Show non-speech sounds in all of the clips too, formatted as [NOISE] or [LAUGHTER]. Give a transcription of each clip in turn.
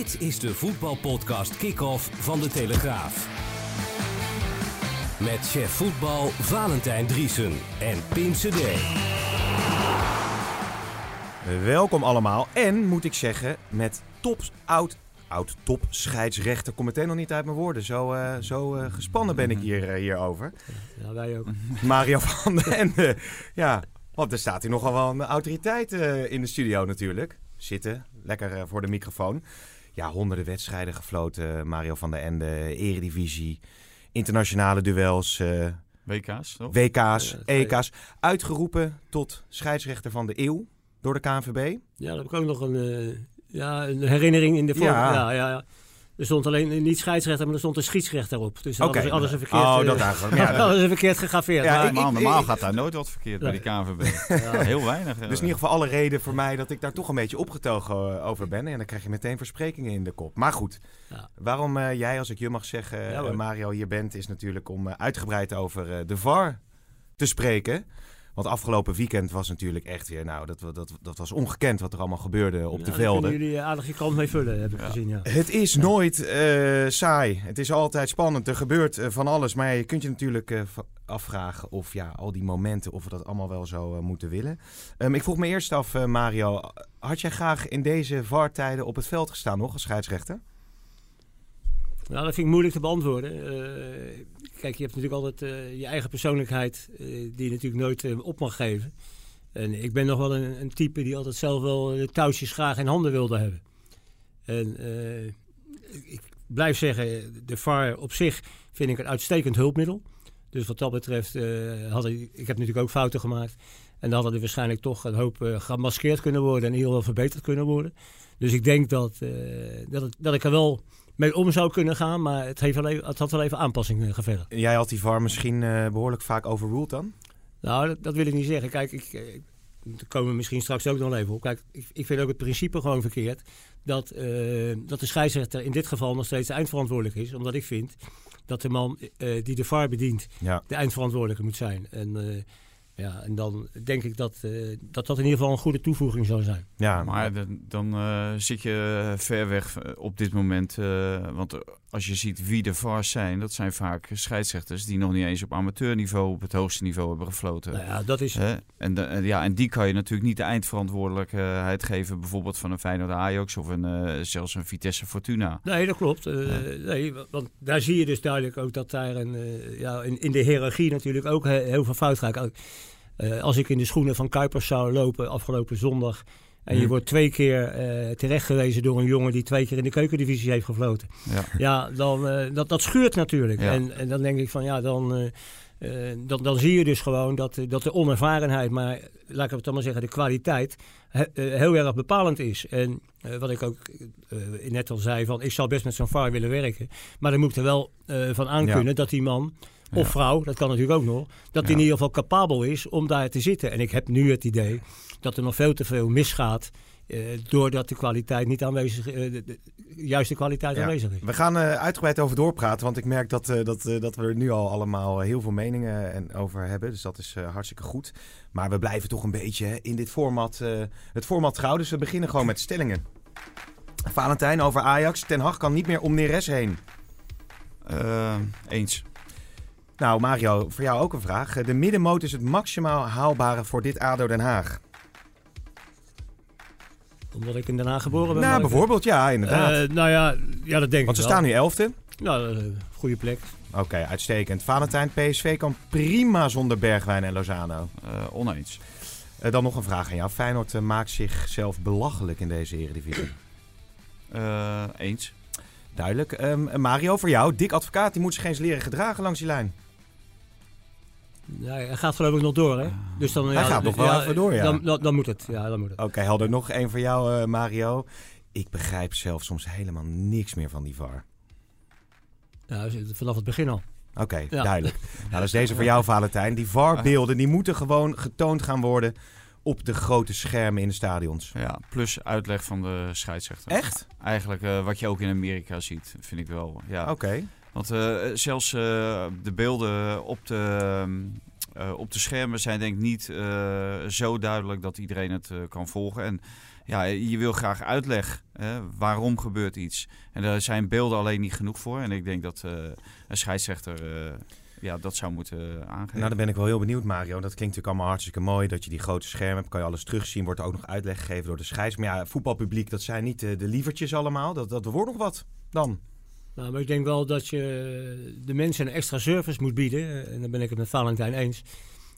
Dit is de voetbalpodcast Kick-Off van De Telegraaf. Met chef voetbal Valentijn Driesen en Pim CD. Welkom allemaal. En moet ik zeggen, met top oud, oud top scheidsrechter. Kom meteen nog niet uit mijn woorden. Zo, eh, zo eh, gespannen ben ik hier, eh, hierover. Ja, wij ook. [LAUGHS] Mario van den Ende. Ja, want er staat hier nogal wel een autoriteit eh, in de studio natuurlijk. Zitten, lekker voor de microfoon. Ja, honderden wedstrijden gefloten. Mario van den Ende, eredivisie, internationale duels, eh, WK's, toch? WK's. EK's. Uitgeroepen tot scheidsrechter van de eeuw door de KNVB. Ja, dan heb ik ook nog een, eh, ja, een herinnering in de vorm. Ja. Ja. Ja, ja, Er stond alleen niet scheidsrechter, maar er stond een scheidsrechter op. Dus alles, alles is verkeerd. Oh, eh, dat eigenlijk. [LAUGHS] Ja, dat- alles is verkeerd gegraveerd. Ja, maar, ik- Normaal, normaal ik- gaat daar nooit wat verkeerd bij die KNVB. [LAUGHS] Heel weinig. eh. Dus in ieder geval alle reden voor mij dat ik daar toch een beetje opgetogen eh, over ben. En dan krijg je meteen versprekingen in de kop. Maar goed, Ja. waarom eh, jij, als ik je mag zeggen, Ja, eh. Mario, hier bent, is natuurlijk om eh, uitgebreid over eh, de VAR te spreken. Want afgelopen weekend was natuurlijk echt weer, nou, dat, dat, dat was ongekend wat er allemaal gebeurde op Ja, de velden. kunnen jullie eh, aardig je kant mee vullen, heb ik Ja. gezien. Ja. Het is nooit eh, saai. Het is altijd spannend. Er gebeurt eh, van alles. Maar je kunt je natuurlijk afvragen of ja, al die momenten, of we dat allemaal wel zo moeten willen. Ehm, ik vroeg me eerst af, Mario. Had jij graag in deze VAR-tijden op het veld gestaan nog als scheidsrechter? Nou, dat vind ik moeilijk te beantwoorden. Eh, kijk, je hebt natuurlijk altijd eh, je eigen persoonlijkheid eh, die je natuurlijk nooit op mag geven. En ik ben nog wel een, een type die altijd zelf wel de touwtjes graag in handen wilde hebben. En ik, blijf zeggen, de VAR op zich vind ik een uitstekend hulpmiddel. Dus wat dat betreft, had ik, ik heb natuurlijk ook fouten gemaakt. En dan hadden er waarschijnlijk toch een hoop gemaskeerd kunnen worden en ieder geval verbeterd kunnen worden. Dus ik denk dat, dat, het- dat ik er wel mee om zou kunnen gaan, maar het, heeft wel even, het had wel even aanpassingen gevergd. Jij had die VAR misschien eh, behoorlijk vaak overruled dan? Nou, dat, dat wil ik niet zeggen. Kijk, ik, eh, daar komen we misschien straks ook nog even op. Kijk, ik, ik vind ook het principe gewoon verkeerd dat, eh, dat de scheidsrechter in dit geval nog steeds eindverantwoordelijk is. Omdat ik vind dat de man eh, die de VAR bedient Ja. de eindverantwoordelijke moet zijn. En, eh, ja, en dan denk ik dat, eh, dat dat in ieder geval een goede toevoeging zou zijn. Ja, Maar dan, dan eh, zit je ver weg eh, op dit moment. eh, want als je ziet wie de VAR's zijn, dat zijn vaak scheidsrechters die nog niet eens op amateurniveau, op het hoogste niveau hebben gefloten. Nou ja, dat is... En, de- ja, en die kan je natuurlijk niet de eindverantwoordelijkheid geven, bijvoorbeeld van een Feyenoord Ajax of een, eh, zelfs een Vitesse Fortuna. Nee, dat klopt. Eh, nee, wa- want daar zie je dus duidelijk ook dat daar een, eh, ja, in, in de hiërarchie natuurlijk ook he- heel veel fout gaat. Als ik in de schoenen van Kuipers zou lopen afgelopen zondag. En je wordt twee keer terecht gewezen door een jongen die twee keer in de keukendivisie heeft gefloten. Ja. Ja, dan, eh, dat, dat schuurt natuurlijk. Ja. En, en dan denk ik van ja, dan, eh, eh, dan, dan zie je dus gewoon dat, dat de onervarenheid, maar laat ik het dan maar zeggen, de kwaliteit he- heel erg bepalend is. En wat ik ook net al zei, van ik zou best met zo'n VAR willen werken. Maar dan moet ik er wel van aankunnen dat die man of Ja. vrouw, dat kan natuurlijk ook nog, dat die Ja. in ieder geval capabel is om daar te zitten. En ik heb nu het idee dat er nog veel te veel misgaat. eh, doordat de kwaliteit niet aanwezig is, de, de juiste kwaliteit Ja. aanwezig is. We gaan eh, uitgebreid over doorpraten, want ik merk dat, eh, dat, eh, dat we er nu al allemaal eh, heel veel meningen en over hebben. Dus dat is eh, hartstikke goed. Maar we blijven toch een beetje hè, in dit format, eh, het format trouw. Dus we beginnen gewoon met stellingen. Valentijn over Ajax. Ten Hag kan niet meer om Neres heen. Eh, eens. Nou Mario, voor jou ook een vraag. De middenmoot is het maximaal haalbare voor dit ADO Den Haag. Omdat ik in Den Haag geboren ben. Nou, ik- bijvoorbeeld, ja, inderdaad. Eh, nou ja, ja, dat denk Want ze ik wel. staan nu elfde. Nou, eh, goede plek. Oké, uitstekend. Valentijn, PSV kan prima zonder Bergwijn en Lozano. Eh, oneens. Eh, dan nog een vraag aan jou. Feyenoord maakt zichzelf belachelijk in deze eredivisie. [CLEARS THROAT] Eh, eens. Duidelijk. Ehm, Mario, voor jou. Dick Advocaat, die moet zich eens leren gedragen langs die lijn. Ja, hij gaat geloof ik nog door, hè? Dus dan, Hij ja, gaat nog wel ja, even door, ja. Dan, dan, dan moet het, ja, dan moet het. Oké, helder. Nog één voor jou, eh, Mario. Ik begrijp zelf soms helemaal niks meer van die VAR. Ja, dus vanaf het begin al. Oké, Ja. duidelijk. Nou, dat is deze voor [LAUGHS] jou, Valentijn. Die VAR-beelden die moeten gewoon getoond gaan worden op de grote schermen in de stadions. Ja, plus uitleg van de scheidsrechter. Echt? Eigenlijk eh, wat je ook in Amerika ziet, vind ik wel. Ja. Oké. Want eh, zelfs eh, de beelden op de, ehm, eh, op de schermen zijn denk ik niet zo duidelijk dat iedereen het kan volgen. En ja, je wil graag uitleg. Hè, waarom gebeurt iets? En daar zijn beelden alleen niet genoeg voor. En ik denk dat een scheidsrechter ja, dat zou moeten aangeven. Nou, dan ben ik wel heel benieuwd, Mario. Dat klinkt natuurlijk allemaal hartstikke mooi. Dat je die grote schermen hebt, kan je alles terugzien. Wordt er ook nog uitleg gegeven door de scheids. Maar ja, voetbalpubliek, dat zijn niet eh, de lievertjes allemaal. Dat, dat wordt nog wat dan. Nou, maar ik denk wel dat je de mensen een extra service moet bieden. eh, En dan ben ik het met Valentijn eens.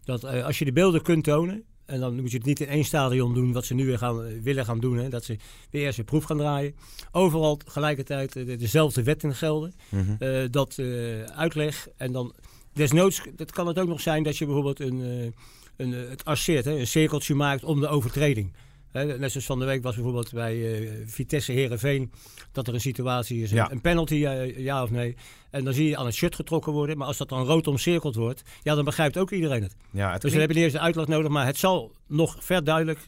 Dat eh, als je de beelden kunt tonen. En dan moet je het niet in één stadion doen, wat ze nu weer gaan, eh, willen gaan doen. Hè, dat ze weer eerst een proef gaan draaien. Overal tegelijkertijd eh, de- dezelfde wetten gelden. Eh, dat eh, uitleg. En dan desnoods, dat kan het ook nog zijn dat je bijvoorbeeld een, eh, een, eh, het arceert, hè, een cirkeltje maakt om de overtreding. Net zoals van de week was bijvoorbeeld bij eh, Vitesse Herenveen dat er een situatie is, een- Ja. een penalty, ja of nee. En dan zie je aan het shirt getrokken worden. Maar als dat dan rood omcirkeld wordt, ja, dan begrijpt ook iedereen het. Ja, het Dus we hebben niet eens de uitleg nodig, maar het zal nog verduidelijk,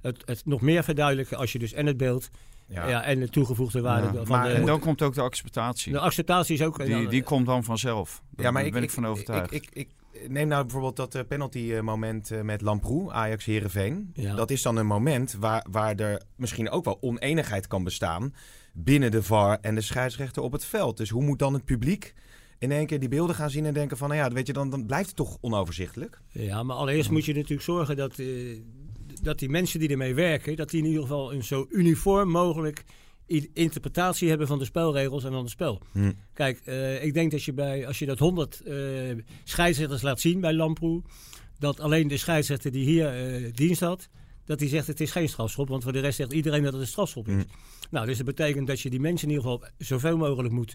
het, het nog meer verduidelijken als je dus en het beeld ja. ja. en de toegevoegde waarde Ja, van maar- de, en dan komt ook de acceptatie. de acceptatie is ook... die, dan- die komt dan vanzelf. Daar Ja, maar ik ben ik, ik- van overtuigd. Ik, ik, ik neem nou bijvoorbeeld dat eh, penalty eh, moment eh, met Lamproe, Ajax Herenveen. Ja. Dat is dan een moment waar, waar er misschien ook wel oneenigheid kan bestaan binnen de VAR en de scheidsrechter op het veld. Dus hoe moet dan het publiek in één keer die beelden gaan zien en denken van, nou ja, weet je, dan, dan blijft het toch onoverzichtelijk. Ja, maar allereerst moet je natuurlijk zorgen dat, dat die mensen die ermee werken, dat die in ieder geval een zo uniform mogelijk interpretatie hebben van de spelregels en van het spel. Hm. Kijk, eh, ik denk dat je bij, als je dat 100 eh, scheidsrechters laat zien bij Lamproe, dat alleen de scheidsrechter die hier eh, dienst had, dat hij zegt het is geen strafschop, want voor de rest zegt iedereen dat het een strafschop is. Hm. Nou, dus dat betekent dat je die mensen in ieder geval zoveel mogelijk moet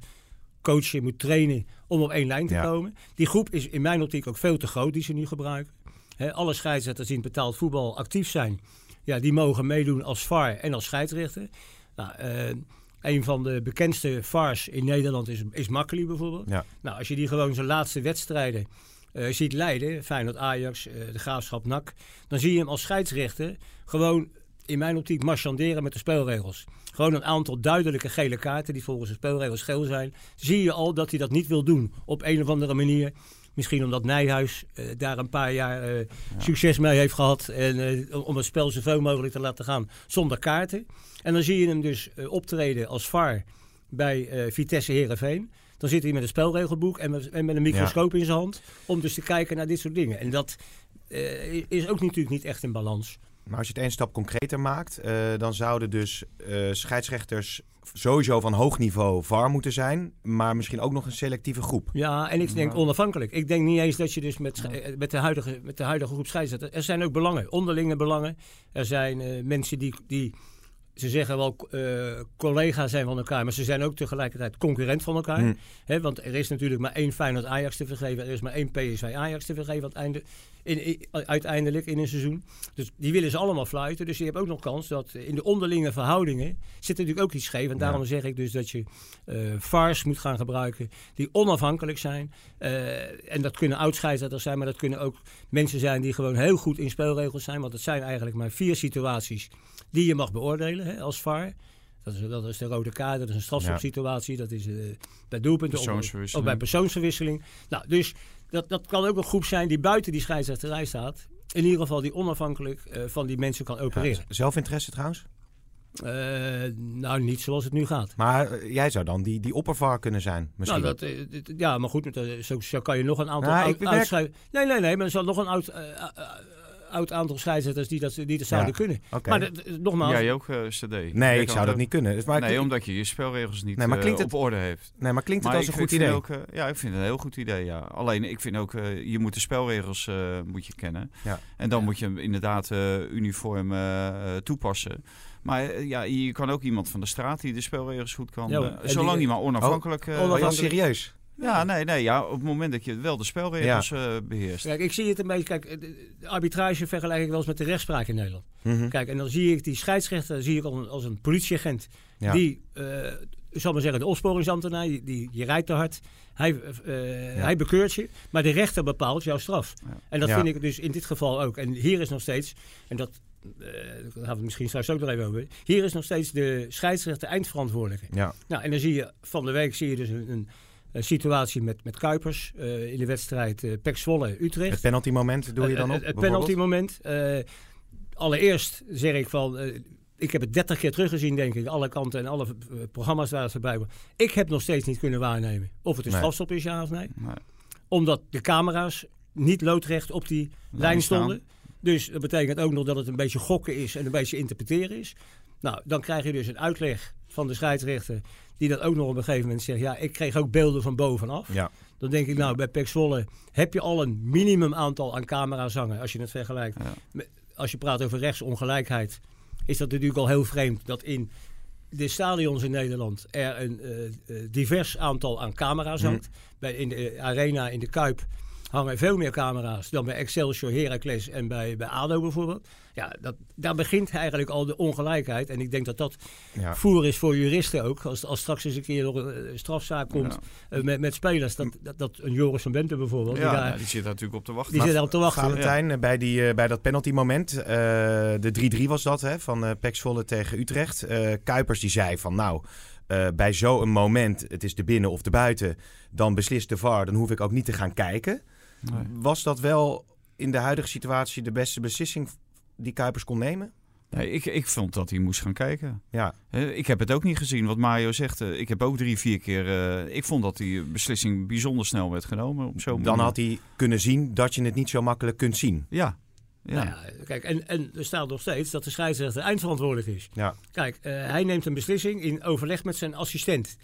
coachen, moet trainen om op één lijn te Ja. komen. Die groep is in mijn optiek ook veel te groot die ze nu gebruiken. Alle scheidsrechters die in betaald voetbal actief zijn, ja, die mogen meedoen als VAR en als scheidsrechter. Nou, eh, een van de bekendste VARs in Nederland is, is Makkeli bijvoorbeeld. Ja. Nou, als je die gewoon zijn laatste wedstrijden eh, ziet leiden, Feyenoord Ajax, eh, de Graafschap NAC, dan zie je hem als scheidsrechter gewoon in mijn optiek marchanderen met de spelregels. Gewoon een aantal duidelijke gele kaarten die volgens de spelregels geel zijn. Zie je al dat hij dat niet wil doen op een of andere manier. Misschien omdat Nijhuis eh, daar een paar jaar eh, succes mee heeft gehad. En eh, om het spel zoveel mogelijk te laten gaan zonder kaarten. En dan zie je hem dus optreden als VAR bij Vitesse Herenveen. Dan zit hij met een spelregelboek en met, en met een microscoop in zijn hand. Om dus te kijken naar dit soort dingen. En dat is ook natuurlijk niet echt in balans. Maar als je het één stap concreter maakt, dan zouden dus scheidsrechters sowieso van hoog niveau VAR moeten zijn, maar misschien ook nog een selectieve groep. Ja, en ik denk Ja. onafhankelijk. Ik denk niet eens dat je dus met, eh, met, de, huidige, met de huidige groep scheidsrechters... Er zijn ook belangen, onderlinge belangen. Er zijn eh, mensen die, die, ze zeggen wel eh collega zijn van elkaar... maar ze zijn ook tegelijkertijd concurrent van elkaar. Hmm. Want er is natuurlijk maar één Feyenoord Ajax te vergeven. Er is maar één PSV Ajax te vergeven einde, in, in- uiteindelijk in een seizoen. Dus die willen ze allemaal fluiten. Dus je hebt ook nog kans dat in de onderlinge verhoudingen zit natuurlijk ook iets scheef. En daarom zeg ik dus dat je eh VARs moet gaan gebruiken die onafhankelijk zijn. Eh, en dat kunnen oudscheidsrechters zijn, maar dat kunnen ook mensen zijn die gewoon heel goed in spelregels zijn. Want het zijn eigenlijk maar vier situaties die je mag beoordelen hè, als VAR. Dat is, dat is de rode kaart, dat is een strafschopsituatie, dat is eh, bij doelpunten of, bij persoonsverwisseling. Nou, dus dat, dat kan ook een groep zijn die buiten die scheidsrechterij staat. In ieder geval die onafhankelijk eh, van die mensen kan opereren. Zelfinteresse trouwens? Eh, nou, niet zoals het nu gaat. Maar jij zou dan die, die oppervar kunnen zijn, misschien. Nou, dat, ja, maar goed, zo, zo kan je nog een aantal Nou, Nee, nee, nee, maar er zal nog een oud, oud aantal scheidsrechters die dat, die dat zouden Ja, kunnen. Oké. Maar dat- dat- nogmaals, Jij ook, eh, CD? Nee, ik zou dat ook- niet kunnen. Dus maar, nee, omdat je je spelregels niet Nee, maar eh, klinkt op orde heeft. nee, maar klinkt het Maar als een goed idee? Ook, eh, ja, ik vind het een heel goed idee. Ja. Alleen ik vind ook, eh, je moet de spelregels eh, moet je kennen. Ja. En dan Ja. moet je hem inderdaad eh, uniform eh, eh, toepassen. Maar eh, ja, je kan ook iemand van de straat die de spelregels goed kan. Ja, eh, die- zolang die maar onafhankelijk... eh, Oh, ja, onafhankelijk- serieus? Ja, nee, nee, ja, op het moment dat je wel de spelregels eh, beheerst. Kijk, ik zie het een beetje. Kijk, de arbitrage vergelijk ik wel eens met de rechtspraak in Nederland. Mhm. Kijk, en dan zie ik die scheidsrechter zie ik als een, als een politieagent. Ja. Die, eh, zal maar zeggen, de opsporingsambtenaar, die, die, je rijdt te hard. Hij, eh, hij bekeurt je, maar de rechter bepaalt jouw straf. En dat vind ik dus in dit geval ook. En hier is nog steeds, en dat daar gaan we het misschien straks ook nog even over. Hier is nog steeds de scheidsrechter eindverantwoordelijke. Ja. Nou, en dan zie je van de week zie je dus een, een situatie met, met Kuipers eh, in de wedstrijd eh Pek Zwolle-Utrecht. Het penalty moment doe je dan op? Het, het bijvoorbeeld? penalty moment. eh, allereerst zeg ik van. eh, ik heb het 30 keer teruggezien, denk ik. Alle kanten en alle eh, programma's waar het voorbij waren. Ik heb nog steeds niet kunnen waarnemen of het een Nee. strafstop is, ja of nee. Nee. Omdat de camera's niet loodrecht op die lijn staan. stonden. Dus dat betekent ook nog dat het een beetje gokken is en een beetje interpreteren is. Nou, dan krijg je dus een uitleg van de scheidsrechter. Die dat ook nog op een gegeven moment zegt. Ja, ik kreeg ook beelden van bovenaf. Ja. Dan denk ik, nou, bij Pek Zwolle heb je al een minimum aantal aan camera's hangen. Als je het vergelijkt. Ja. Als je praat over rechtsongelijkheid, is dat natuurlijk al heel vreemd dat in de stadions in Nederland er een eh, eh, divers aantal aan camera's hangt. Bij, in de arena, in de Kuip, hangen veel meer camera's dan bij Excelsior, Heracles en bij, bij ADO bijvoorbeeld. Ja, dat, daar begint eigenlijk al de ongelijkheid. En ik denk dat dat Ja. voer is voor juristen ook. Als, als straks eens een keer nog een eh, strafzaak komt eh, met, met spelers. Dat, dat, dat een Joris van Bente bijvoorbeeld. die Ja, daar, nou, die zit daar natuurlijk op te wachten. die zit daarop te wachten. Valentijn, eh, bij, die, bij dat penalty moment, eh, de 3-3 was dat, hè, van Pek Zwolle tegen Utrecht. Kuipers die zei van nou, eh, bij zo'n moment, het is de binnen of de buiten, dan beslist de VAR, dan hoef ik ook niet te gaan kijken. Nee. Was dat wel in de huidige situatie de beste beslissing die Kuipers kon nemen? Nee, ik, ik vond dat hij moest gaan kijken. Ja, Hè, Ik heb het ook niet gezien, wat Mario zegt. eh, Ik heb ook drie, vier keer... eh, ik vond dat die beslissing bijzonder snel werd genomen. Op zo'n dan manier. had hij kunnen zien dat je het niet zo makkelijk kunt zien. Ja. Ja. Nou ja, kijk, en, en er staat nog steeds dat de scheidsrechter eindverantwoordelijk is. Ja, Kijk, eh, hij neemt een beslissing in overleg met zijn assistent,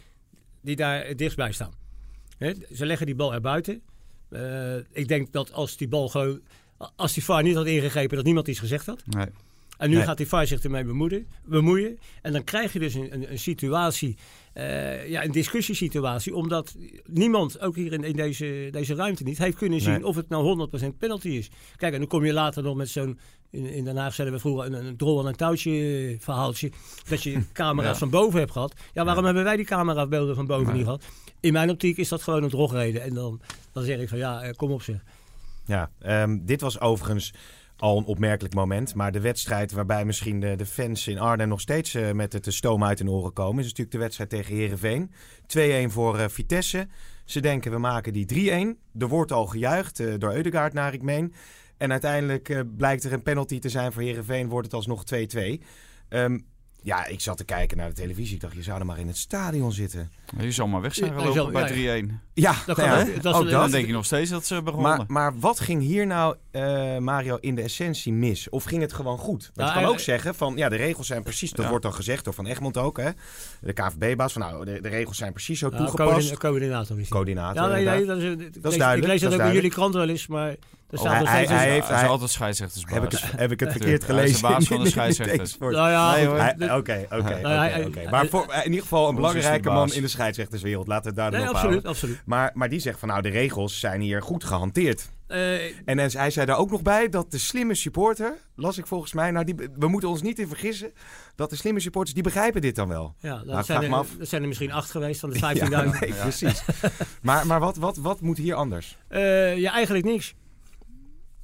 die daar het dichtst bij staan. Hè, ze leggen die bal erbuiten. Eh ik denk dat als die bal gewoon, als die VAR niet had ingegrepen, dat niemand iets gezegd had. Nee. En nu Nee. gaat die VAR zich ermee bemoeien, bemoeien. En dan krijg je dus een, een, een situatie, eh, ja, een discussiesituatie. Omdat niemand, ook hier in, in deze, deze ruimte niet, heeft kunnen zien Nee. of het nou 100% penalty is. Kijk, en dan kom je later nog met zo'n, in, in Den Haag zeiden we vroeger een, een drol aan een touwtje verhaaltje. Dat je [LAUGHS] camera's Ja. van boven hebt gehad. Ja, waarom hebben wij die camerabeelden van boven niet gehad? In mijn optiek is dat gewoon een drogreden. En dan, dan zeg ik van ja, eh, kom op zeg. Ja, ehm, dit was overigens al een opmerkelijk moment. Maar de wedstrijd waarbij misschien de, de fans in Arnhem nog steeds eh, met het stoom uit hun oren komen... is natuurlijk de wedstrijd tegen Herenveen. 2-1 voor eh, Vitesse. Ze denken we maken die 3-1. Er wordt al gejuicht eh, door Eudegaard naar ik meen. En uiteindelijk blijkt er een penalty te zijn voor Herenveen. Wordt het alsnog 2-2. Ehm, ja, ik zat te kijken naar de televisie. Ik dacht, je zou er maar in het stadion zitten. Je zal maar weg zijn gelopen bij ja, 3-1. Ja, Dat nou kan ja, ook. Dat is ook een- dat. Dan denk je nog steeds dat ze begonnen. Maar, maar wat ging hier nou, eh, Mario, in de essentie mis? Of ging het gewoon goed? Want Nou, je kan hij- ook zeggen van, ja, de regels zijn precies, dat Ja. wordt dan gezegd door Van Egmond ook, hè? De KVB-baas, van nou, de, de regels zijn precies zo toegepast. coördina- coördinator. Ja, nee, nee, dat is, ik, is duidelijk, ik lees dat ook in jullie krant wel eens, maar er staat hij- hij- hij heeft- hij is altijd scheidsrechtersbaas. heb, ik het, heb ik het verkeerd Hij is de gelezen? baas van de scheidsrechters. Nou ja, Oké, oké, oké. Maar voor, in ieder geval een belangrijke de man in de scheidsrechterswereld. Laten we het daar Nee, absoluut, houden. absoluut. Maar, maar die zegt van, nou, de regels zijn hier goed gehanteerd. Eh, En hij zei daar ook nog bij dat de slimme supporter, las ik volgens mij, nou die, we moeten ons niet in vergissen, dat de slimme supporters, die begrijpen dit dan wel. ja, dat, Nou, ik zijn er, af. dat zijn er misschien acht geweest van de [LAUGHS] 15.000. Ja, precies. [LAUGHS] maar maar wat, wat, wat moet hier anders? ja, eigenlijk niks.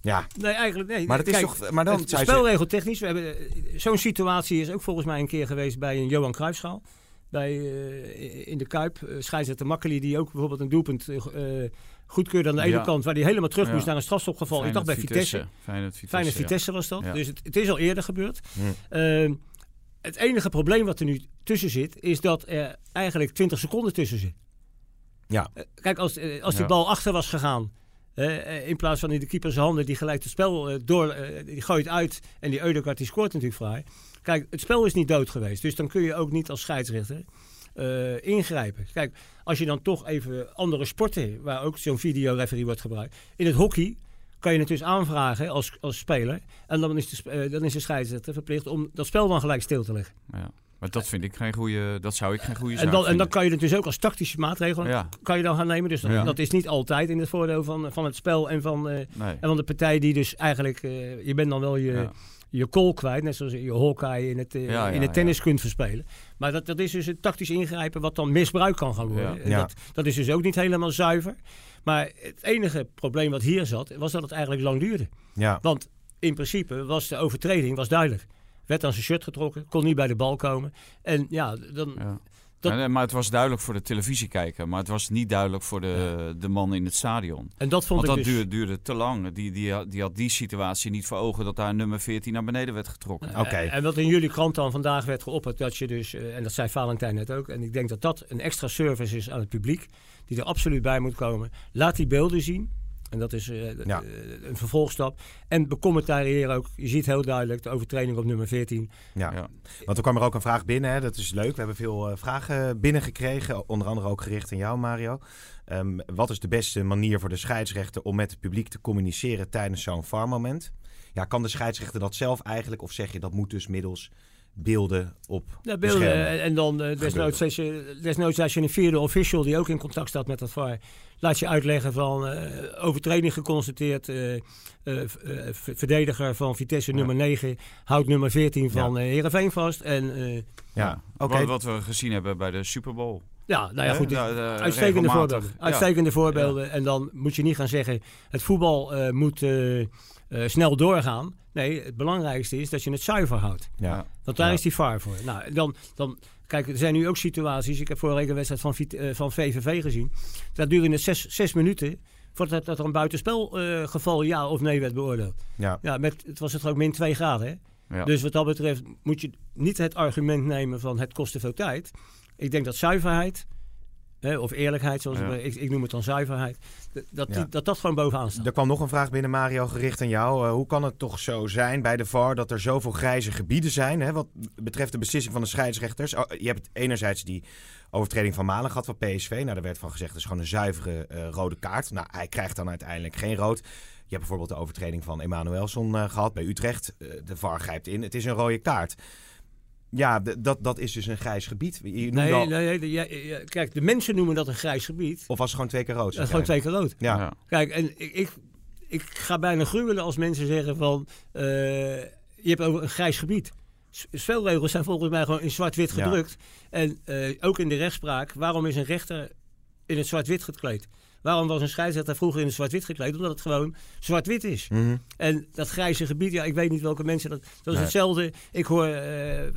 Ja, Nee, eigenlijk nee. maar, dat is Kijk, toch, maar dan het spelregeltechnisch, we hebben zo'n situatie is ook volgens mij een keer geweest bij een Johan Cruijffschaal. Bij, eh, in de Kuip, uh, scheidsrechter Makkeli, die ook bijvoorbeeld een doelpunt eh, eh, goedkeurde aan de ene Ja. kant, waar hij helemaal terug Ja. moest naar een strafstopgeval. Ik dacht bij Vitesse. Feyenoord Vitesse. Fijne ja. Vitesse was dat. Ja. Dus het, het is al eerder gebeurd. Ehm, het enige probleem wat er nu tussen zit, is dat er eigenlijk 20 seconden tussen zit. Ja. Kijk, als, als die Ja. bal achter was gegaan, eh, in plaats van in de keepers handen die gelijk het spel eh, door, eh, die gooit uit en die Eudegaard die scoort natuurlijk vrij. Kijk, het spel is niet dood geweest, dus dan kun je ook niet als scheidsrechter ingrijpen. Kijk, als je dan toch even andere sporten, waar ook zo'n videoreferie wordt gebruikt. In het hockey kan je het dus aanvragen als, als speler. En dan is, de, dan is de scheidsrechter verplicht om dat spel dan gelijk stil te leggen. Ja. Maar dat vind ik geen goede, dat zou ik geen goede zaak En dan, en dan kan je het dus ook als tactische maatregel Ja. kan je dan gaan nemen. Dus dat, Ja. dat is niet altijd in het voordeel van, van het spel en van, eh, Nee. en van de partij die dus eigenlijk... eh, je bent dan wel je, Ja. je goal kwijt, net zoals je Hawkeye in het, eh, Ja, ja, in het tennis ja. kunt verspelen. Maar dat, dat is dus een tactisch ingrijpen wat dan misbruikt kan gaan worden. Ja. En Ja. Dat, dat is dus ook niet helemaal zuiver. Maar het enige probleem wat hier zat, was dat het eigenlijk lang duurde. Ja, Want in principe was de overtreding was duidelijk. Werd aan zijn shirt getrokken, kon niet bij de bal komen. En ja, dan, Ja. Dat- Nee, maar het was duidelijk voor de televisiekijker, maar het was niet duidelijk voor de, de man in het stadion. en dat vond Want dat ik dus... duurde, duurde te lang. Die, die, had- die had die situatie niet voor ogen dat daar nummer 14 naar beneden werd getrokken. Oké. Eh, En wat in jullie krant dan vandaag werd geopperd, dat je dus, eh, en dat zei Valentijn net ook, en ik denk dat dat een extra service is aan het publiek, die er absoluut bij moet komen. Laat die beelden zien. En dat is eh, Ja. eh, een vervolgstap. En becommentarieer ook. Je ziet heel duidelijk de overtreding op nummer 14. ja. Ja. Want er kwam er ook een vraag binnen. Hè. Dat is leuk. We hebben veel eh, vragen binnengekregen. Onder andere ook gericht aan jou, Mario. Ehm, wat is de beste manier voor de scheidsrechter om met het publiek te communiceren tijdens zo'n VAR-moment? Ja, kan de scheidsrechter dat zelf eigenlijk? Of zeg je dat moet dus middels beelden op Ja, de beelden. schermen? En, dan eh, desnoods, als je, desnoods als je een vierde official die ook in contact staat met dat VAR, laat je uitleggen van eh, overtreding geconstateerd. eh, eh, eh, verdediger van Vitesse Ja. nummer 9 houdt nummer 14 van eh Heerenveen vast. En eh, Ja, oké. Wat, wat we gezien hebben bij de Super Bowl. ja, nou ja, goed. da- Uitstekende regelmatig. voorbeelden. Ja. Uitstekende voorbeelden. En dan moet je niet gaan zeggen: het voetbal eh, moet eh, eh, snel doorgaan. Nee, het belangrijkste is dat je het zuiver houdt. Ja. Want daar Ja. is die VAR voor. Nou, dan, dan, kijk, er zijn nu ook situaties. Ik heb vorige week een wedstrijd van, eh, van VVV gezien. Dat duurde het zes, zes minuten voordat dat er een buitenspelgeval geval ja of nee werd beoordeeld. Ja. Ja, met, het was het ook min 2 graden. Hè? Ja. Dus wat dat betreft moet je niet het argument nemen van het kost te veel tijd. Ik denk dat zuiverheid, hè, of eerlijkheid, zoals Ja. ik, ik, noem het dan zuiverheid, dat dat, Ja. dat, dat gewoon bovenaan staat. Er kwam nog een vraag binnen, Mario, gericht aan jou. Eh, hoe kan het toch zo zijn bij de VAR dat er zoveel grijze gebieden zijn? Hè, wat betreft de beslissing van de scheidsrechters. Oh, je hebt enerzijds die overtreding van Malen gehad van PSV. Nou, daar werd van gezegd, dat is gewoon een zuivere eh, rode kaart. Nou, hij krijgt dan uiteindelijk geen rood. Je hebt bijvoorbeeld de overtreding van Emanuelson eh, gehad bij Utrecht. De VAR grijpt in. Het is een rode kaart. Ja, dat, dat is dus een grijs gebied. Je Nee, al- nee, nee, de- ja, ja, kijk, de mensen noemen dat een grijs gebied. Of was het gewoon twee keer rood? Dat is gewoon twee keer rood. Ja. Ja. Kijk, en ik, ik, ik ga bijna gruwelen als mensen zeggen van... eh, je hebt over een grijs gebied. Spelregels zijn volgens mij gewoon in zwart-wit Ja. gedrukt. En eh, ook in de rechtspraak, waarom is een rechter in het zwart-wit gekleed? Waarom was een scheidsrechter vroeger in zwart-wit gekleed? Omdat het gewoon zwart-wit is. Mhm. En dat grijze gebied, ja, ik weet niet welke mensen dat... Dat is hetzelfde. Ik hoor... eh,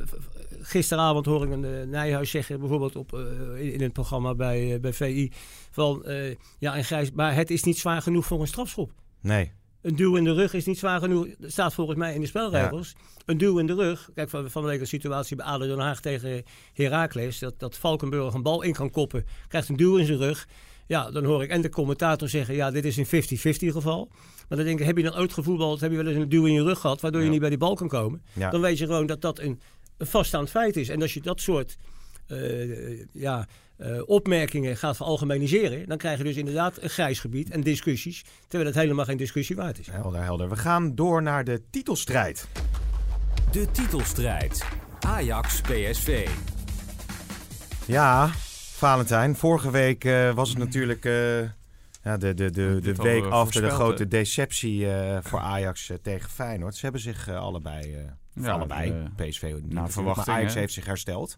gisteravond hoor ik een eh, Nijhuis zeggen, bijvoorbeeld op, eh, in, in het programma bij, bij VI... Van, ja, en grijs, maar het is niet zwaar genoeg voor een strafschop. Nee. Een duw in de rug is niet zwaar genoeg. Dat staat volgens mij in de spelregels. Een duw in de rug. Kijk, van, van de situatie bij ADO Den Haag tegen Heracles. Dat, dat Valkenburg een bal in kan koppen. Krijgt een duw in zijn rug. Ja, dan hoor ik en de commentator zeggen... ja, dit is een 50-50 geval. Maar dan denk ik, heb je dan ooit gevoetbald... heb je wel eens een duw in je rug gehad... waardoor je niet bij die bal kan komen? Ja. Dan weet je gewoon dat dat een, een vaststaand feit is. En als je dat soort eh, ja, eh, opmerkingen gaat veralgemeniseren... dan krijg je dus inderdaad een grijs gebied en discussies... terwijl het helemaal geen discussie waard is. Helder, helder. We gaan door naar de titelstrijd. De titelstrijd. Ajax-PSV. Ja, Valentijn. Vorige week eh, was het natuurlijk eh, ja, de, de, de, de week eh, after de grote deceptie voor Ajax tegen Feyenoord. Ze hebben zich allebei, Ja, allebei, PSV niet verwachting, maar Ajax heeft zich hersteld.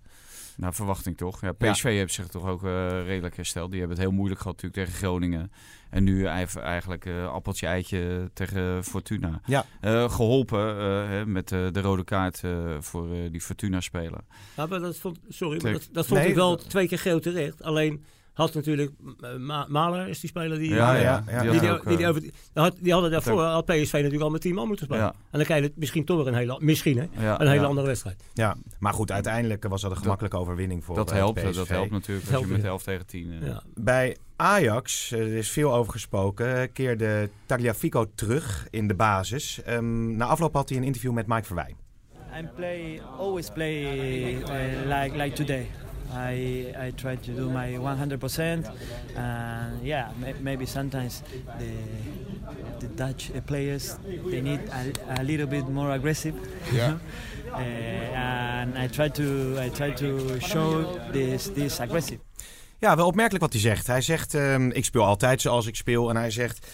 Naar verwachting toch. Ja, Ja. PSV heeft zich toch ook eh, redelijk hersteld. Die hebben het heel moeilijk gehad natuurlijk tegen Groningen. En nu eigenlijk eh appeltje eitje tegen Fortuna. Ja. Eh, geholpen eh, hè, met eh, de rode kaart eh, voor eh, die Fortuna-speler. Ja, maar dat vond, sorry, maar dat, dat vond Nee, ik wel dat- twee keer geel terecht. Alleen had natuurlijk eh, Ma- Mahler is die speler die... Ja, die- ja, ja. Die, had die, ook, die, die eh, over, die, had, die hadden daarvoor, had PSV natuurlijk al met 10 man moeten spelen. Ja. En dan krijg je het misschien toch weer een hele, misschien hè, ja, een hele ja. andere wedstrijd. Ja, maar goed, uiteindelijk was dat een gemakkelijke overwinning voor Dat eh, helpt, PSV. dat helpt natuurlijk Dat als je met ja. 11 tegen 10... eh, Ja. Bij Ajax, eh, er is veel over gesproken, keerde Tagliafico terug in de basis. Ehm, na afloop had hij een interview met Mike Verwij. I play always play uh, like like today. I I try to do my 100%, and yeah, may, maybe sometimes the the Dutch players they need a, a little bit more aggressive. Yeah. uh, and I try to I try to show this this aggressive. Ja, wel opmerkelijk wat hij zegt. Hij zegt, ehm, ik speel altijd zoals ik speel. En hij zegt,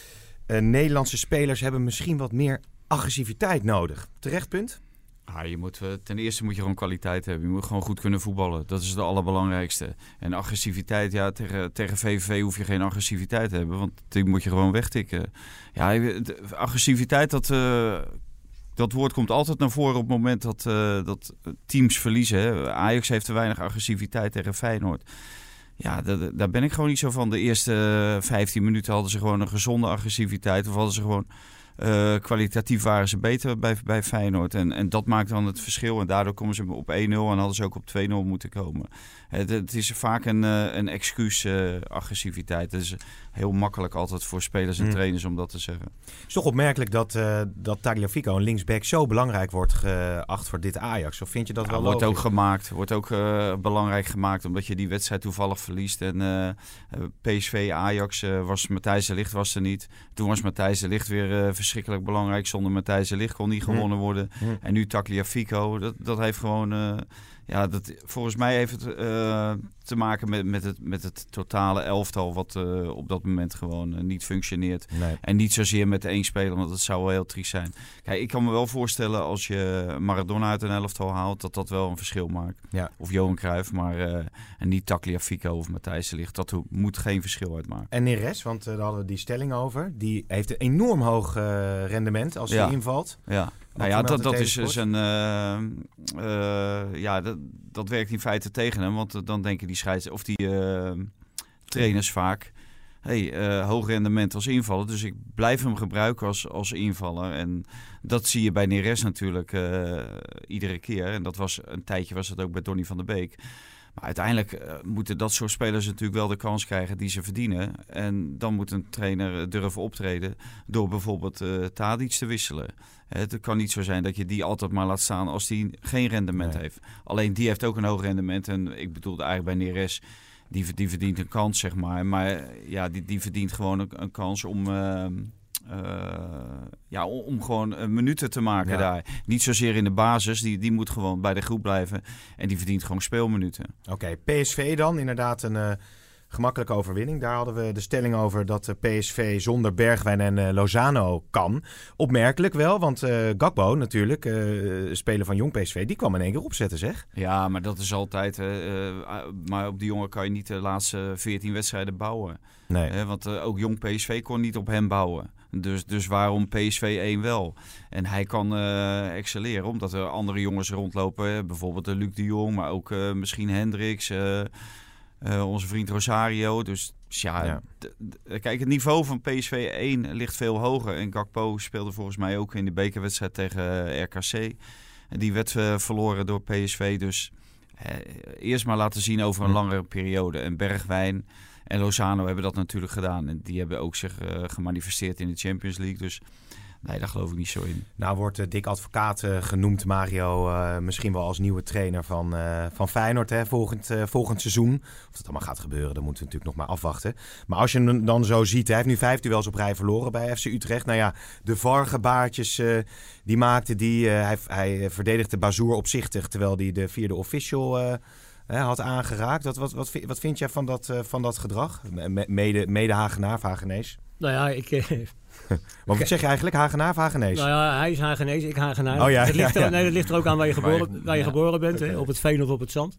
eh, Nederlandse spelers hebben misschien wat meer agressiviteit nodig. Terecht punt? Ah, je moet, eh, ten eerste moet je gewoon kwaliteit hebben. Je moet gewoon goed kunnen voetballen. Dat is het allerbelangrijkste. En agressiviteit, ja, tegen, tegen VVV hoef je geen agressiviteit te hebben. Want die moet je gewoon wegtikken. Ja, agressiviteit, dat, eh, dat woord komt altijd naar voren op het moment dat, eh, dat teams verliezen. Hè. Ajax heeft te weinig agressiviteit tegen Feyenoord. Ja, da- da- daar ben ik gewoon niet zo van. De eerste eh, 15 minuten hadden ze gewoon een gezonde agressiviteit. Of hadden ze gewoon eh, kwalitatief waren ze beter bij, bij Feyenoord. En, en dat maakt dan het verschil. En daardoor komen ze op 1-0 en hadden ze ook op 2-0 moeten komen. Het, het is vaak een, eh, een excuus, eh, agressiviteit. Het is heel makkelijk altijd voor spelers en Mm. trainers om dat te zeggen. Het is toch opmerkelijk dat, eh dat Tagliafico, een linksback, zo belangrijk wordt geacht voor dit Ajax. Of vind je dat Ja, wel wordt ook gemaakt. Wordt ook belangrijk gemaakt omdat je die wedstrijd toevallig verliest. En PSV Ajax was Matthijs de Ligt was er niet. Toen was Matthijs de Ligt weer eh, verschrikkelijk belangrijk. Zonder Matthijs de Ligt kon niet Hm. gewonnen worden. Hm. En nu Tagliafico. Dat, dat heeft gewoon... ja, dat, volgens mij heeft het eh, te maken met, met, het, met het totale elftal... wat eh, op dat moment gewoon eh, niet functioneert. Nee. En niet zozeer met één speler, want dat zou wel heel triest zijn. Kijk, ik kan me wel voorstellen als je Maradona uit een elftal haalt, dat dat wel een verschil maakt. Ja. Of Johan Cruijff, maar en niet Tagliafico of Matthijs de Ligt. Dat moet geen verschil uitmaken. En Neres, want daar hadden we die stelling over. Die heeft een enorm hoog rendement als Ja. hij invalt. Ja, nou ja, dat, dat is dus een. eh, eh, ja, dat, dat werkt in feite tegen hem. Want dan denken die scheids of die eh, trainers vaak. Hey, hoog rendement als invaller. Dus ik blijf hem gebruiken als, als invaller. En dat zie je bij Neres natuurlijk iedere keer. En dat was een tijdje was dat ook bij Donny van der Beek. Maar uiteindelijk eh, moeten dat soort spelers natuurlijk wel de kans krijgen die ze verdienen. En dan moet een trainer eh, durven optreden door bijvoorbeeld eh Tadic te wisselen. Het kan niet zo zijn dat je die altijd maar laat staan als die geen rendement Nee. heeft. Alleen die heeft ook een hoog rendement. En ik bedoelde eigenlijk bij Neres, die, die verdient een kans, zeg maar. Maar ja, die, die verdient gewoon een, een kans om... eh, eh, ja, om, gewoon eh, minuten te maken Ja. daar. Niet zozeer in de basis, die, die moet gewoon bij de groep blijven. En die verdient gewoon speelminuten. Oké, PSV dan. Inderdaad een eh, gemakkelijke overwinning. Daar hadden we de stelling over dat de PSV zonder Bergwijn en eh, Lozano kan. Opmerkelijk wel, want eh Gakbo natuurlijk, eh, speler van Jong PSV, die kwam in één keer opzetten zeg. Ja, maar dat is altijd... eh, eh, maar op die jongen kan je niet de laatste 14 wedstrijden bouwen. Nee. Want eh, ook jong PSV kon niet op hem bouwen. Dus, dus waarom PSV 1 wel? En hij kan eh, excelleren, omdat er andere jongens rondlopen. Bijvoorbeeld de Luc de Jong, maar ook eh, misschien Hendricks, eh, eh, onze vriend Rosario. Dus ja, Ja. kijk, het niveau van PSV 1 ligt veel hoger. En Gakpo speelde volgens mij ook in de bekerwedstrijd tegen eh, RKC. En die werd eh, verloren door PSV. Dus eerst maar laten zien over een langere periode. En Bergwijn en Lozano hebben dat natuurlijk gedaan. En die hebben ook zich gemanifesteerd in de Champions League. Dus nee, daar geloof ik niet zo in. Nou wordt eh, Dick Advocaat eh, genoemd, Mario, eh, misschien wel als nieuwe trainer van, van Feyenoord hè, volgend, volgend seizoen. Of dat allemaal gaat gebeuren, dat moeten we natuurlijk nog maar afwachten. Maar als je hem dan zo ziet, hij heeft nu vijf duels op rij verloren bij FC Utrecht. Nou ja, de VAR-gebaartjes die maakte die, hij, hij verdedigde Bazoer opzichtig, terwijl hij de vierde official had aangeraakt. Wat, wat, wat, wat vind jij van dat, van dat gedrag? Me- Mede, mede Hagenaar Hagenees? Nou ja, ik, eh, [LAUGHS] Want wat zeg je eigenlijk, Hagenaar of Hagenees? nou ja, hij is Hagenees, ik Hagenaar. Oh ja, dat, ligt ja, er, ja. Nee, dat ligt er ook aan waar je [LAUGHS] Waar je- geboren, waar je geboren bent, hè, op het veen of op het zand.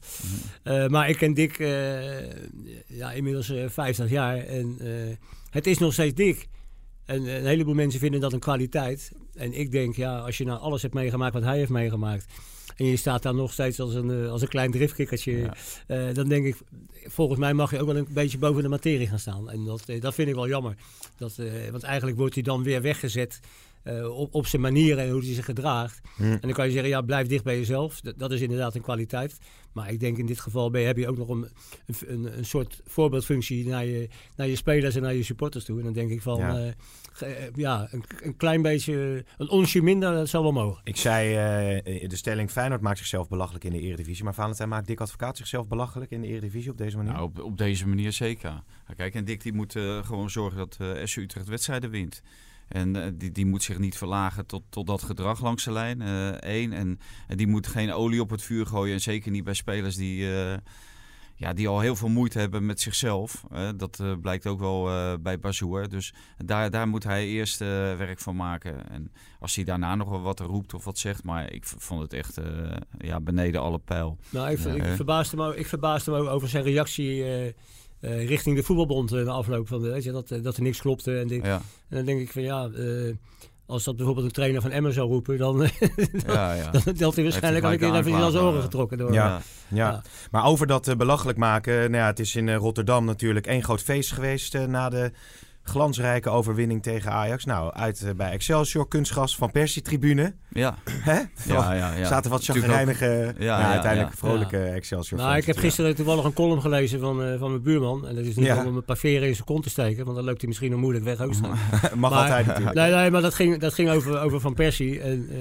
Eh, maar ik ken Dick eh, ja, inmiddels eh 50 jaar en het is nog steeds Dick. En een heleboel mensen vinden dat een kwaliteit. En ik denk, ja, als je nou alles hebt meegemaakt wat hij heeft meegemaakt. En je staat daar nog steeds als een, als een klein driftkikkertje. Dan denk ik, volgens mij mag je ook wel een beetje boven de materie gaan staan. En dat, eh, dat vind ik wel jammer. Dat, eh, want eigenlijk wordt hij dan weer weggezet eh, op, op zijn manier en hoe hij zich gedraagt. Hm. En dan kan je zeggen, ja, blijf dicht bij jezelf. Dat, dat is inderdaad een kwaliteit. Maar ik denk in dit geval ben, je- heb je ook nog een, een, een soort voorbeeldfunctie naar je, naar je spelers en naar je supporters toe. En dan denk ik van, Ja. Ja een, een klein beetje, een onsje minder, dat zou wel mogen. Ik zei, eh, de stelling Feyenoord maakt zichzelf belachelijk in de Eredivisie. Maar Valentijn maakt Dick Advocaat zichzelf belachelijk in de Eredivisie op deze manier? Nou, op, op deze manier zeker. Nou, Kijk, en Dick die moet eh, gewoon zorgen dat eh SC Utrecht wedstrijden wint. En die, die moet zich niet verlagen tot, tot dat gedrag langs de lijn. eh, één. En, en die moet geen olie op het vuur gooien. En zeker niet bij spelers die, eh, ja, die al heel veel moeite hebben met zichzelf. Dat eh, blijkt ook wel eh, bij Bazoer. Dus daar, daar moet hij eerst eh, werk van maken. En als hij daarna nog wel wat roept of wat zegt. Maar ik vond het echt ja, beneden alle pijl. Nou, ik, ik, verbaasde me, ik verbaasde me over zijn reactie richting de voetbalbond na afloop van de, weet je, dat, dat er niks klopte. En, Ja, en dan denk ik van ja, als dat bijvoorbeeld een trainer van Emmen zou roepen, dan, [LAUGHS] dan, ja, ja. dan had hij waarschijnlijk al een keer even zijn oren eh, getrokken. Door, Ja. ja. Ja. Maar over dat eh, belachelijk maken. Nou ja, het is in eh, Rotterdam natuurlijk één groot feest geweest eh, na de glansrijke overwinning tegen Ajax. Nou, uit eh, bij Excelsior, kunstgas van Persie-tribune. ja. [LAUGHS] Hè? Ja, ja, ja. Zaten wat chagrijnige, Ja, ja, ja, uiteindelijk ja. vrolijke Excelsior Nou, ik heb gisteren toevallig een column gelezen van, eh, van mijn buurman. En dat is niet Ja. om een paar veren in zijn kont te steken, want dan loopt hij misschien nog moeilijk weg ook. [LAUGHS] [LAUGHS] Mag Maar- altijd natuurlijk. Nee, nee, maar dat ging, dat ging over, over Van Persie. En eh,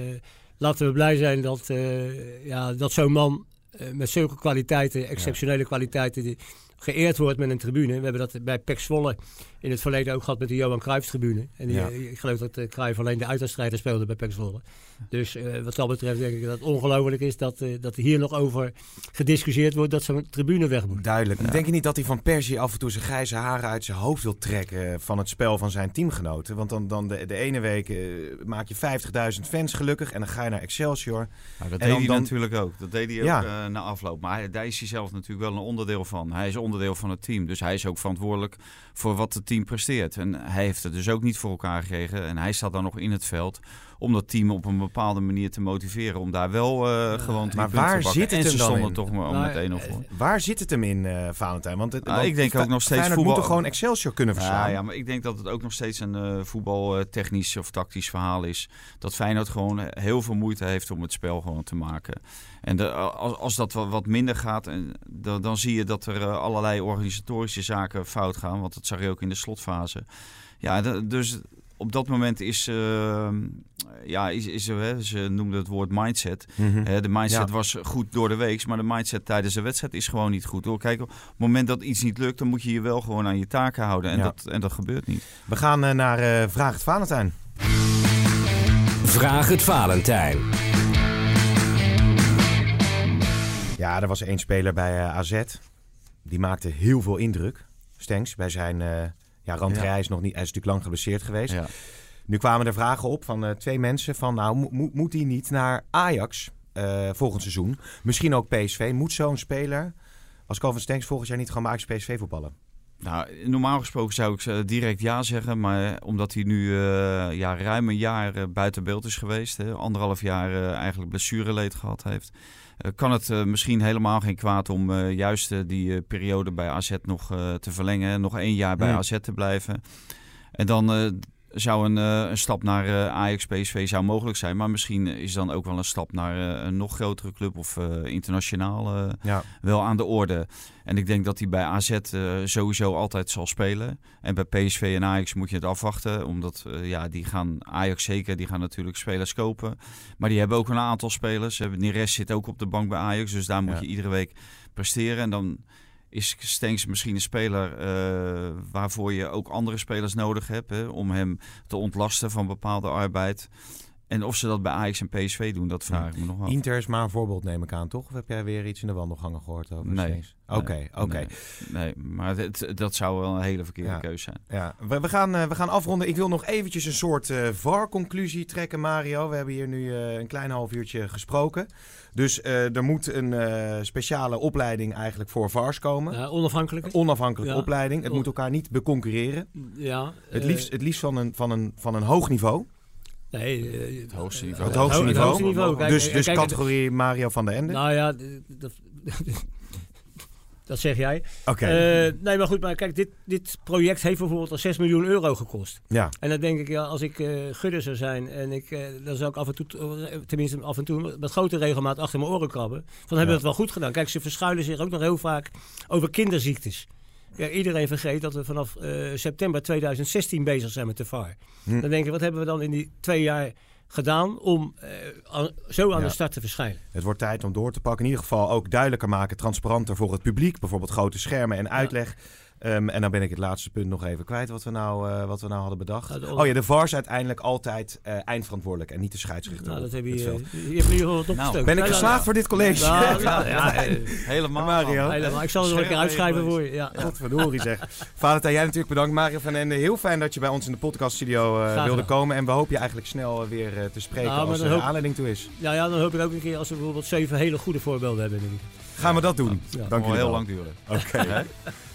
laten we blij zijn dat, eh, ja, dat zo'n man met zulke kwaliteiten, exceptionele kwaliteiten, die geëerd wordt met een tribune. We hebben dat bij PEC Zwolle in het verleden ook gehad met de Johan Cruijff tribune. En die, Ja. eh, ik geloof dat uh, Cruijff alleen de uitwedstrijden speelde bij PEC Zwolle. Dus eh, wat dat betreft denk ik dat het ongelooflijk is dat, eh, dat hier nog over gediscussieerd wordt dat zo'n tribune weg moet. Duidelijk. Denk je niet dat hij van Persie af en toe zijn grijze haren uit zijn hoofd wil trekken van het spel van zijn teamgenoten? Want dan, dan de, de ene week eh, maak je 50.000 fans gelukkig en dan ga je naar Excelsior. Nou, dat En deed dan- hij dan- natuurlijk ook. Dat deed hij ook Ja. eh, na afloop. Maar hij- daar is hij zelf natuurlijk wel een onderdeel van. Hij is onderdeel van het team. Dus hij is ook verantwoordelijk voor wat het team presteert. En hij heeft het dus ook niet voor elkaar gekregen. En hij staat dan nog in het veld om dat team op een bepaalde manier te motiveren. Om daar wel eh, gewoon drie maar punten waar te pakken. zit het en hem dan in? toch maar met 1-0 eh, voor. Waar zit het hem in, eh Valentijn? Want, het, Nou, want ik denk ook nog steeds Feyenoord voetbal- moet toch gewoon Excelsior kunnen verslaan? Ja, ja, maar ik denk dat het ook nog steeds een eh voetbaltechnisch of tactisch verhaal is. Dat Feyenoord gewoon heel veel moeite heeft om het spel gewoon te maken. En de, als, als dat wat, minder gaat, en, dan, dan zie je dat er allerlei organisatorische zaken fout gaan. Want dat zag je ook in de slotfase. Ja, de- dus op dat moment is, eh, ja, is, is er, hè, ze noemden het woord mindset. Mhm. Hè, de mindset Ja. was goed door de week, maar de mindset tijdens de wedstrijd is gewoon niet goed. Hoor. Kijk, op het moment dat iets niet lukt, dan moet je je wel gewoon aan je taken houden. En, Ja. dat, en dat gebeurt niet. We gaan eh, naar eh, Vraag het Valentijn. Vraag het Valentijn. Ja, er was één speler bij eh, AZ. Die maakte heel veel indruk. Stenks, bij zijn uh, ja, randrij Ja. is nog niet, hij is natuurlijk lang geblesseerd geweest. Ja. Nu kwamen er vragen op van eh, twee mensen van, nou, mo- mo- moet hij niet naar Ajax eh, volgend seizoen? Misschien ook PSV. Moet zo'n speler als Calvin Stenks volgend jaar niet gewoon bij Ajax PSV voetballen? Nou, normaal gesproken zou ik eh, direct ja zeggen, maar omdat hij nu eh, ja, ruim een jaar eh, buiten beeld is geweest, hè, anderhalf jaar eh, eigenlijk blessureleed gehad heeft, eh, kan het eh, misschien helemaal geen kwaad om eh, juist eh, die eh, periode bij AZ nog eh, te verlengen, nog één jaar bij Hmm. AZ te blijven. En dan eh, zou een, eh, een stap naar eh, Ajax PSV zou mogelijk zijn, maar misschien is dan ook wel een stap naar eh, een nog grotere club of internationaal Ja, wel aan de orde. En ik denk dat hij bij AZ sowieso altijd zal spelen. En bij PSV en Ajax moet je het afwachten. Omdat ja, die gaan, Ajax zeker, die gaan natuurlijk spelers kopen. Maar die hebben ook een aantal spelers. Neres zit ook op de bank bij Ajax. Dus daar moet Ja. je iedere week presteren. En dan is Stenks misschien een speler eh, waarvoor je ook andere spelers nodig hebt. Hè, om hem te ontlasten van bepaalde arbeid. En of ze dat bij Ajax en PSV doen, dat vraag ik me nog af. Inter is maar een voorbeeld neem ik aan, toch? Of heb jij weer iets in de wandelgangen gehoord over Nee. Oké, Nee, oké. Nee, nee, maar het, dat zou wel een hele verkeerde Ja. keuze zijn. Ja, we, we, gaan, eh, we gaan afronden. Ik wil nog eventjes een soort eh VAR-conclusie trekken, Mario. We hebben hier nu eh, een klein half uurtje gesproken. Dus eh, er moet een eh, speciale opleiding eigenlijk voor VARs komen. Ja. Onafhankelijke Ja. opleiding. Het moet elkaar niet beconcurreren. Ja, Het liefst, het liefst van, een, van, een, van een hoog niveau. Nee, eh, Het hoogste eh, niveau. Het hoogste ho- niveau. hoogste niveau. Kijk, dus eh, dus kijk, categorie Mario van der Ende. Nou ja, dat, [LAUGHS] dat zeg jij. Oké. Eh, nee, maar goed, maar kijk, dit, dit project heeft bijvoorbeeld al 6 miljoen euro gekost. ja. En dan denk ik, ja, als ik eh gudder zou zijn en ik, eh, dan zou ik af en toe, eh, tenminste af en toe, met grote regelmaat achter mijn oren krabben. Van hebben we Ja. het wel goed gedaan. Kijk, ze verschuilen zich ook nog heel vaak over kinderziektes. Ja, iedereen vergeet dat we vanaf eh, september 2016 bezig zijn met de VAR. Hm. Dan denk ik, wat hebben we dan in die twee jaar gedaan om eh, zo aan Ja. de start te verschijnen? Het wordt tijd om door te pakken. In ieder geval ook duidelijker maken, transparanter voor het publiek. Bijvoorbeeld grote schermen en uitleg. Ehm, en dan ben ik het laatste punt nog even kwijt wat we nou, eh, wat we nou hadden bedacht. De- Oh ja, de VAR is uiteindelijk altijd eh, eindverantwoordelijk en niet de scheidsrechter. Nou, dat heb je, veld. je hebt wat opgestoken. Ben ik geslaagd voor dit college? Ja, ja, ja, eh, Helemaal. Mario. helemaal. Ik zal het nog een keer uitschrijven voor je. Ja. Godverdorie zeg. Valentijn, jij natuurlijk bedankt. Mario van Ende, heel fijn dat je bij ons in de podcaststudio eh, Graag wilde komen. En we hopen je eigenlijk snel eh, weer eh, te spreken Nou, als er hoop- aanleiding toe is. Ja, ja, dan hoop ik ook een keer als we bijvoorbeeld zeven hele goede voorbeelden hebben. denk ik. Gaan we dat doen? Ja. Dank Nog jullie heel wel. lang duren. Oké. [LAUGHS]